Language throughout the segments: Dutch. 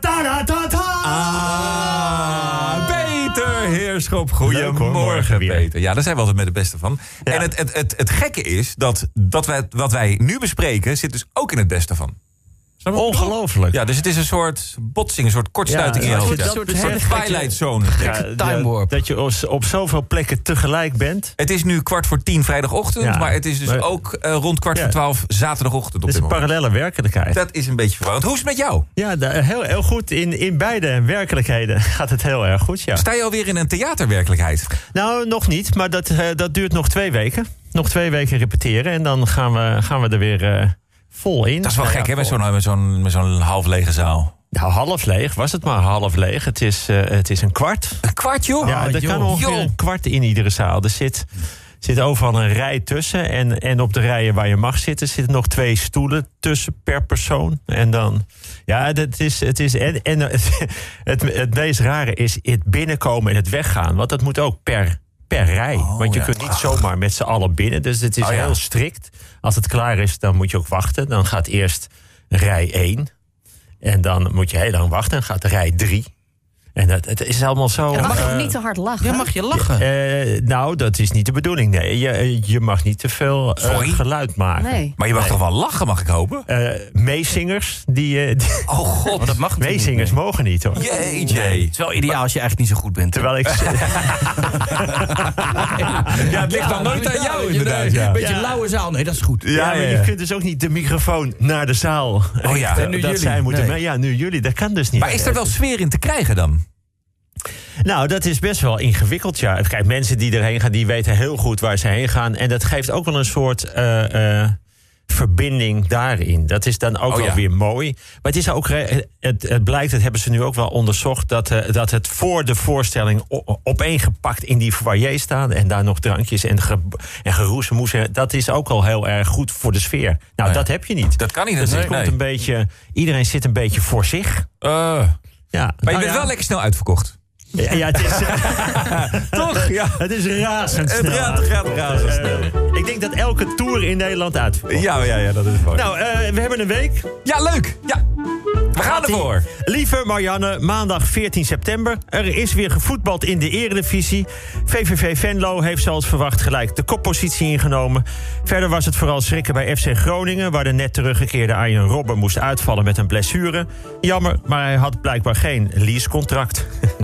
ta ta ta. Ah, Peter Heerschop. Goedemorgen. Peter. Ja, daar zijn we altijd met de beste van. Ja. En het, het, het, het gekke is dat, dat wij, wat wij nu bespreken... zit dus ook in het beste van. Ongelooflijk. Ja, dus het is een soort botsing, een soort kortsluiting Ja, in je hoofd. dat Een soort Twilight Zone. Ja, time warp. Dat je op, zoveel plekken tegelijk bent. Het is nu kwart voor tien vrijdagochtend, Ja. maar het is dus Maar- ook eh, rond kwart Ja. voor twaalf zaterdagochtend op Het is dit een moment. parallele werkelijkheid. Dat is een beetje verwarrend. Hoe is het met jou? Ja, da- heel, heel goed. In, in beide werkelijkheden gaat het heel erg goed, ja. Sta je alweer in een theaterwerkelijkheid? Nou, nog niet, maar dat, eh, dat duurt nog twee weken. Nog twee weken repeteren en dan gaan we, gaan we er weer eh, vol in. Dat is wel Nou gek, ja, hè, met zo'n met zo'n met zo'n half lege zaal. Nou, half leeg. Was het maar half leeg. Het is, eh, het is een kwart. Een kwart, joh? ja, er joh. kan ongeveer Joh. een kwart in iedere zaal. Er zit, zit overal een rij tussen. En, en op de rijen waar je mag zitten... zitten nog twee stoelen tussen per persoon. En dan... Ja, het is... Het is en en het, het, het meest rare is het binnenkomen en het weggaan. Want dat moet ook per, per rij. want je ja. kunt niet zomaar met z'n allen binnen. Dus het is Oh, ja. heel strikt. Als het klaar is, dan moet je ook wachten. Dan gaat eerst rij 1. En dan moet je heel lang wachten. En gaat rij 3. En dat, het is allemaal zo... Mag je eh, ook niet te hard lachen. Ja, mag je lachen? eh, nou, dat is niet de bedoeling. Nee, je, je mag niet te veel eh, geluid maken. Nee. Maar je mag toch wel lachen, mag ik hopen? Eh, meezingers, die, eh, die- Oh god, dat mag meezingers niet. mogen niet hoor. Jeetje. Het is wel ideaal als je eigenlijk niet zo goed bent. Terwijl ik. Ja, het ligt dan nooit aan jou inderdaad. Een Ja. beetje Ja. lauwe zaal. Nee, dat is goed. Ja, maar je kunt dus ook niet de microfoon naar de zaal. Oh ja. richten, En nu dat jullie. zij moeten. Nee. Maar ja, nu jullie, dat kan dus niet. Maar is er wel sfeer in te krijgen dan? Nou, dat is best wel ingewikkeld, ja. Kijk, mensen die erheen gaan, die weten heel goed waar ze heen gaan. En dat geeft ook wel een soort eh, eh, verbinding daarin. Dat is dan ook Oh, wel ja. weer mooi. Maar het is ook, het, het blijkt, dat hebben ze nu ook wel onderzocht... dat, eh, dat het voor de voorstelling opeengepakt in die foyer staan... en daar nog drankjes en, ge, en geroezemoes... dat is ook al heel erg goed voor de sfeer. Nou, ja. dat heb je niet. Dat kan niet Dus komt nee. een beetje, iedereen zit een beetje voor zich. Ja, maar je Nou bent wel lekker snel uitverkocht. Ja, ja, het is, Toch? Ja. het is razendsnel. Het gaat- gaat razendsnel. Eh, ik denk dat elke tour in Nederland uitverkocht. Ja, ja, ja, dat is mooi. Nou, eh, we hebben een week. ja, leuk. Ja. We gaan ervoor. Lieve Marianne, maandag 14 september. Er is weer gevoetbald in de eredivisie. VVV Venlo heeft zoals verwacht gelijk de koppositie ingenomen. Verder was het vooral schrikken bij FC Groningen... waar de net teruggekeerde Arjen Robben moest uitvallen met een blessure. Jammer, maar hij had blijkbaar geen leasecontract.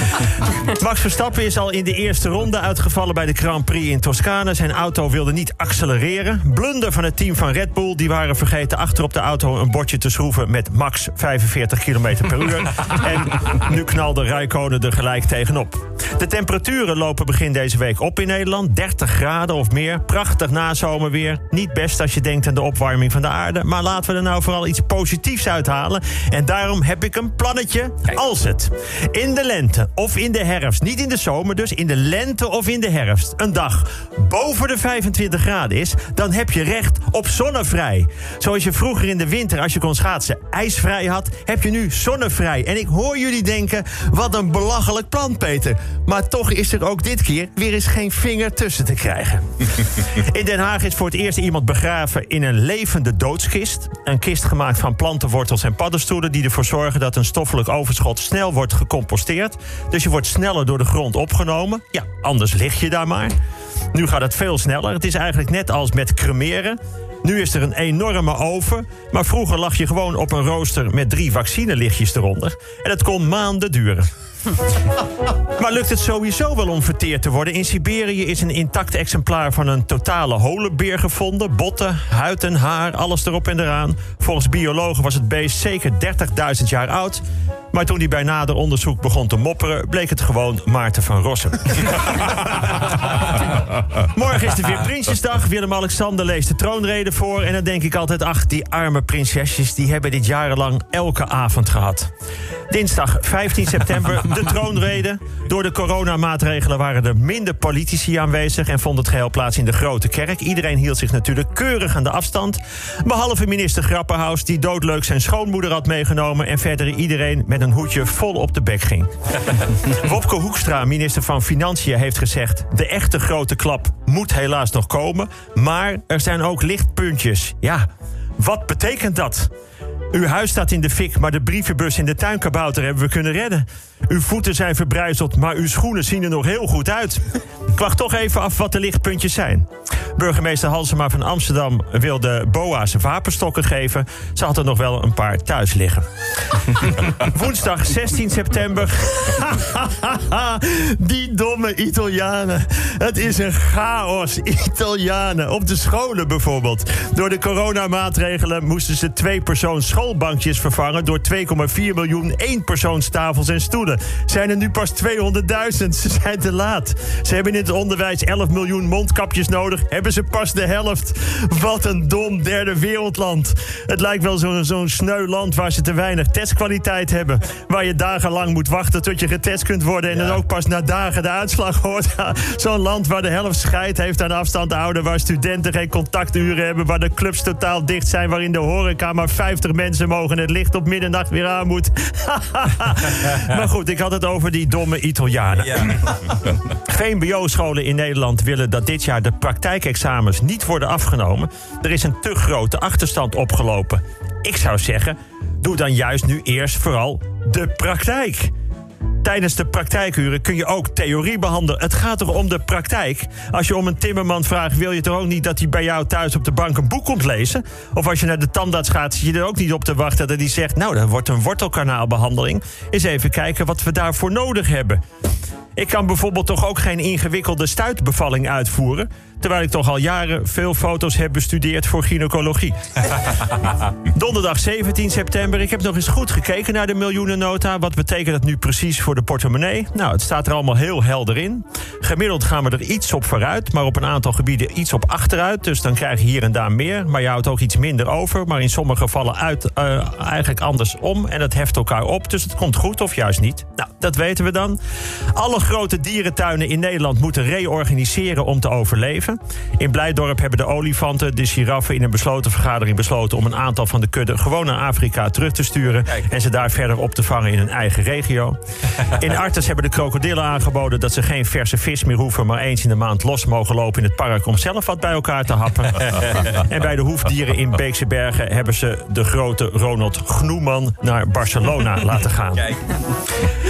Max Verstappen is al in de eerste ronde uitgevallen bij de Grand Prix in Toscane. Zijn auto wilde niet accelereren. Blunder van het team van Red Bull. Die waren vergeten achter op de auto een bordje te schroeven met max 45 km per uur. en nu knalde Rijkonen er gelijk tegenop. De temperaturen lopen begin deze week op in Nederland. 30 graden of meer. Prachtig nazomerweer. Niet best als je denkt aan de opwarming van de aarde. Maar laten we er nou vooral iets positiefs uithalen. En daarom heb ik een plannetje. Als het in de lente of in de herfst, niet in de zomer, dus in de lente of in de herfst, een dag boven de 25 graden is, dan heb je recht op zonnevrij. Zoals je vroeger in de winter, als je kon schaatsen, ijsvrij had, heb je nu zonnevrij. En ik hoor jullie denken, wat een belachelijk plan, Peter. Maar toch is er ook dit keer weer eens geen vinger tussen te krijgen. In Den Haag is voor het eerst iemand begraven in een levende doodskist. Een kist gemaakt van plantenwortels en paddenstoelen... die ervoor zorgen dat een stoffelijk overschot snel wordt gecomposteerd. Dus je wordt sneller door de grond opgenomen. Ja, anders lig je daar maar. Nu gaat het veel sneller. Het is eigenlijk net als met cremeren. Nu is er een enorme oven. Maar vroeger lag je gewoon op een rooster met drie vaccinelichtjes eronder. En het kon maanden duren. Maar lukt het sowieso wel om verteerd te worden? In Siberië is een intact exemplaar van een totale holenbeer gevonden. Botten, huid en haar, alles erop en eraan. Volgens biologen was het beest zeker 30.000 jaar oud. Maar toen hij bij nader onderzoek begon te mopperen... bleek het gewoon Maarten van Rossum. Morgen is de weer Prinsjesdag. Willem-Alexander leest de troonrede voor. En dan denk ik altijd, ach, die arme prinsesjes... die hebben dit jarenlang elke avond gehad. Dinsdag 15 september de troonrede. Door de coronamaatregelen waren er minder politici aanwezig... en vond het geheel plaats in de Grote Kerk. Iedereen hield zich natuurlijk keurig aan de afstand. Behalve minister Grapperhaus, die doodleuk zijn schoonmoeder had meegenomen... en verder iedereen met een hoedje vol op de bek ging. Wopke Hoekstra, minister van Financiën, heeft gezegd... de echte grote klap moet helaas nog komen... maar er zijn ook lichtpuntjes. Ja, wat betekent dat? Uw huis staat in de fik, maar de brievenbus in de tuinkabouter hebben we kunnen redden. Uw voeten zijn verbrijzeld, maar uw schoenen zien er nog heel goed uit. Ik wacht toch even af wat de lichtpuntjes zijn. Burgemeester Halsema van Amsterdam wilde BOA's wapenstokken geven. Ze had er nog wel een paar thuis liggen. Woensdag 16 september. Die domme Italianen. Het is een chaos. Italianen. Op de scholen bijvoorbeeld. Door de coronamaatregelen moesten ze twee persoons schoolbankjes vervangen... door 2,4 miljoen eenpersoonstafels en stoelen. Zijn er nu pas 200.000. Ze zijn te laat. Ze hebben in het onderwijs 11 miljoen mondkapjes nodig. Hebben ze pas de helft. Wat een dom derde wereldland. Het lijkt wel zo'n zo'n sneu land waar ze te weinig testkwaliteit hebben. Waar je dagenlang moet wachten tot je getest kunt worden... en dan ook pas na dagen de uitslag hoort. Zo'n land waar de helft scheid heeft aan afstand houden... waar studenten geen contacturen hebben... waar de clubs totaal dicht zijn... waarin de horeca maar 50 mensen mogen... en het licht op middernacht weer aan moet. maar goed, ik had het over die domme Italianen. VMBO-scholen in Nederland willen dat dit jaar de praktijkexamens niet worden afgenomen. Er is een te grote achterstand opgelopen. Ik zou zeggen, doe dan juist nu eerst vooral de praktijk. Tijdens de praktijkuren kun je ook theorie behandelen. Het gaat er om de praktijk. Als je om een timmerman vraagt, wil je toch ook niet dat hij bij jou thuis op de bank een boek komt lezen? Of als je naar de tandarts gaat, zit je er ook niet op te wachten dat hij zegt: Nou, dat wordt een wortelkanaalbehandeling. Eens even kijken wat we daarvoor nodig hebben. Ik kan bijvoorbeeld toch ook geen ingewikkelde stuitbevalling uitvoeren. Terwijl ik toch al jaren veel foto's heb bestudeerd voor gynaecologie. Donderdag 17 september. Ik heb nog eens goed gekeken naar de miljoenennota. Wat betekent dat nu precies voor de portemonnee? Nou, het staat er allemaal heel helder in. Gemiddeld gaan we er iets op vooruit, maar op een aantal gebieden iets op achteruit. Dus dan krijg je hier en daar meer. Maar je houdt ook iets minder over. Maar in sommige gevallen uit, uh, eigenlijk andersom. En dat heft elkaar op. Dus het komt goed of juist niet. Nou, dat weten we dan. Alle grote dierentuinen in Nederland moeten reorganiseren om te overleven. In Blijdorp hebben de olifanten, de giraffen in een besloten vergadering besloten om een aantal van de kudde gewoon naar Afrika terug te sturen. En ze daar verder op te vangen in hun eigen regio. In Artes hebben de krokodillen aangeboden dat ze geen verse vis meer hoeven, maar eens in de maand los mogen lopen in het park om zelf wat bij elkaar te happen. en bij de hoefdieren in Beekse Bergen hebben ze de grote Ronald Gnoeman naar Barcelona laten gaan.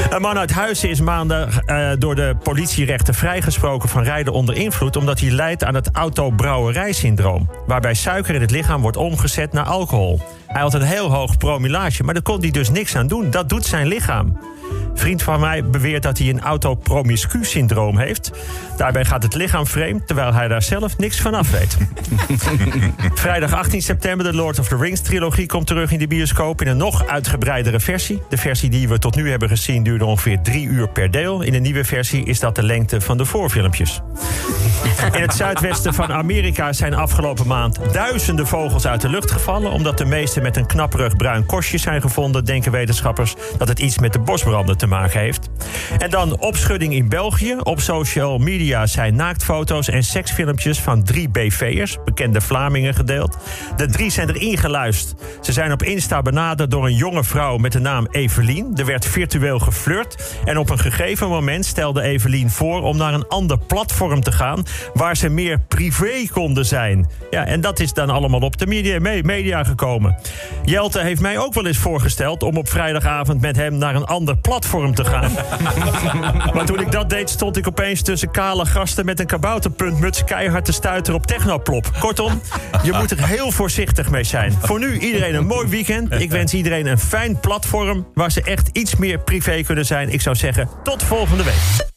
Een man uit Huizen is maandag uh, door de politierechter vrijgesproken van rijden onder invloed, omdat hij leidt aan het autobrouwerijsyndroom, waarbij suiker in het lichaam wordt omgezet naar alcohol. Hij had een heel hoog promillage, maar daar kon hij dus niks aan doen. Dat doet zijn lichaam. Vriend van mij beweert dat hij een autopromiscu-syndroom heeft. Daarbij gaat het lichaam vreemd, terwijl hij daar zelf niks van af weet. Vrijdag 18 september, de Lord of the Rings-trilogie komt terug in de bioscoop... in een nog uitgebreidere versie. De versie die we tot nu hebben gezien duurde ongeveer drie uur per deel. In de nieuwe versie is dat de lengte van de voorfilmpjes. In het zuidwesten van Amerika zijn afgelopen maand duizenden vogels uit de lucht gevallen... omdat de meeste met een knapperig bruin korstje zijn gevonden... denken wetenschappers dat het iets met de bosbranden te maken heeft. En dan opschudding in België. Op social media zijn naaktfoto's en seksfilmpjes van drie BV'ers, bekende Vlamingen, gedeeld. De drie zijn erin geluisterd. Ze zijn op Insta benaderd door een jonge vrouw met de naam Evelien. Er werd virtueel geflirt. En op een gegeven moment stelde Evelien voor om naar een ander platform te gaan... waar ze meer privé konden zijn. Ja, en dat is dan allemaal op de media, media gekomen. Jelte heeft mij ook wel eens voorgesteld om op vrijdagavond met hem naar een ander platform te gaan. maar toen ik dat deed, stond ik opeens tussen kale gasten met een kabouterpuntmuts keihard te stuiteren op technoplop. Kortom, je moet er heel voorzichtig mee zijn. Voor nu iedereen een mooi weekend. Ik wens iedereen een fijn platform waar ze echt iets meer privé kunnen zijn. Ik zou zeggen, tot volgende week.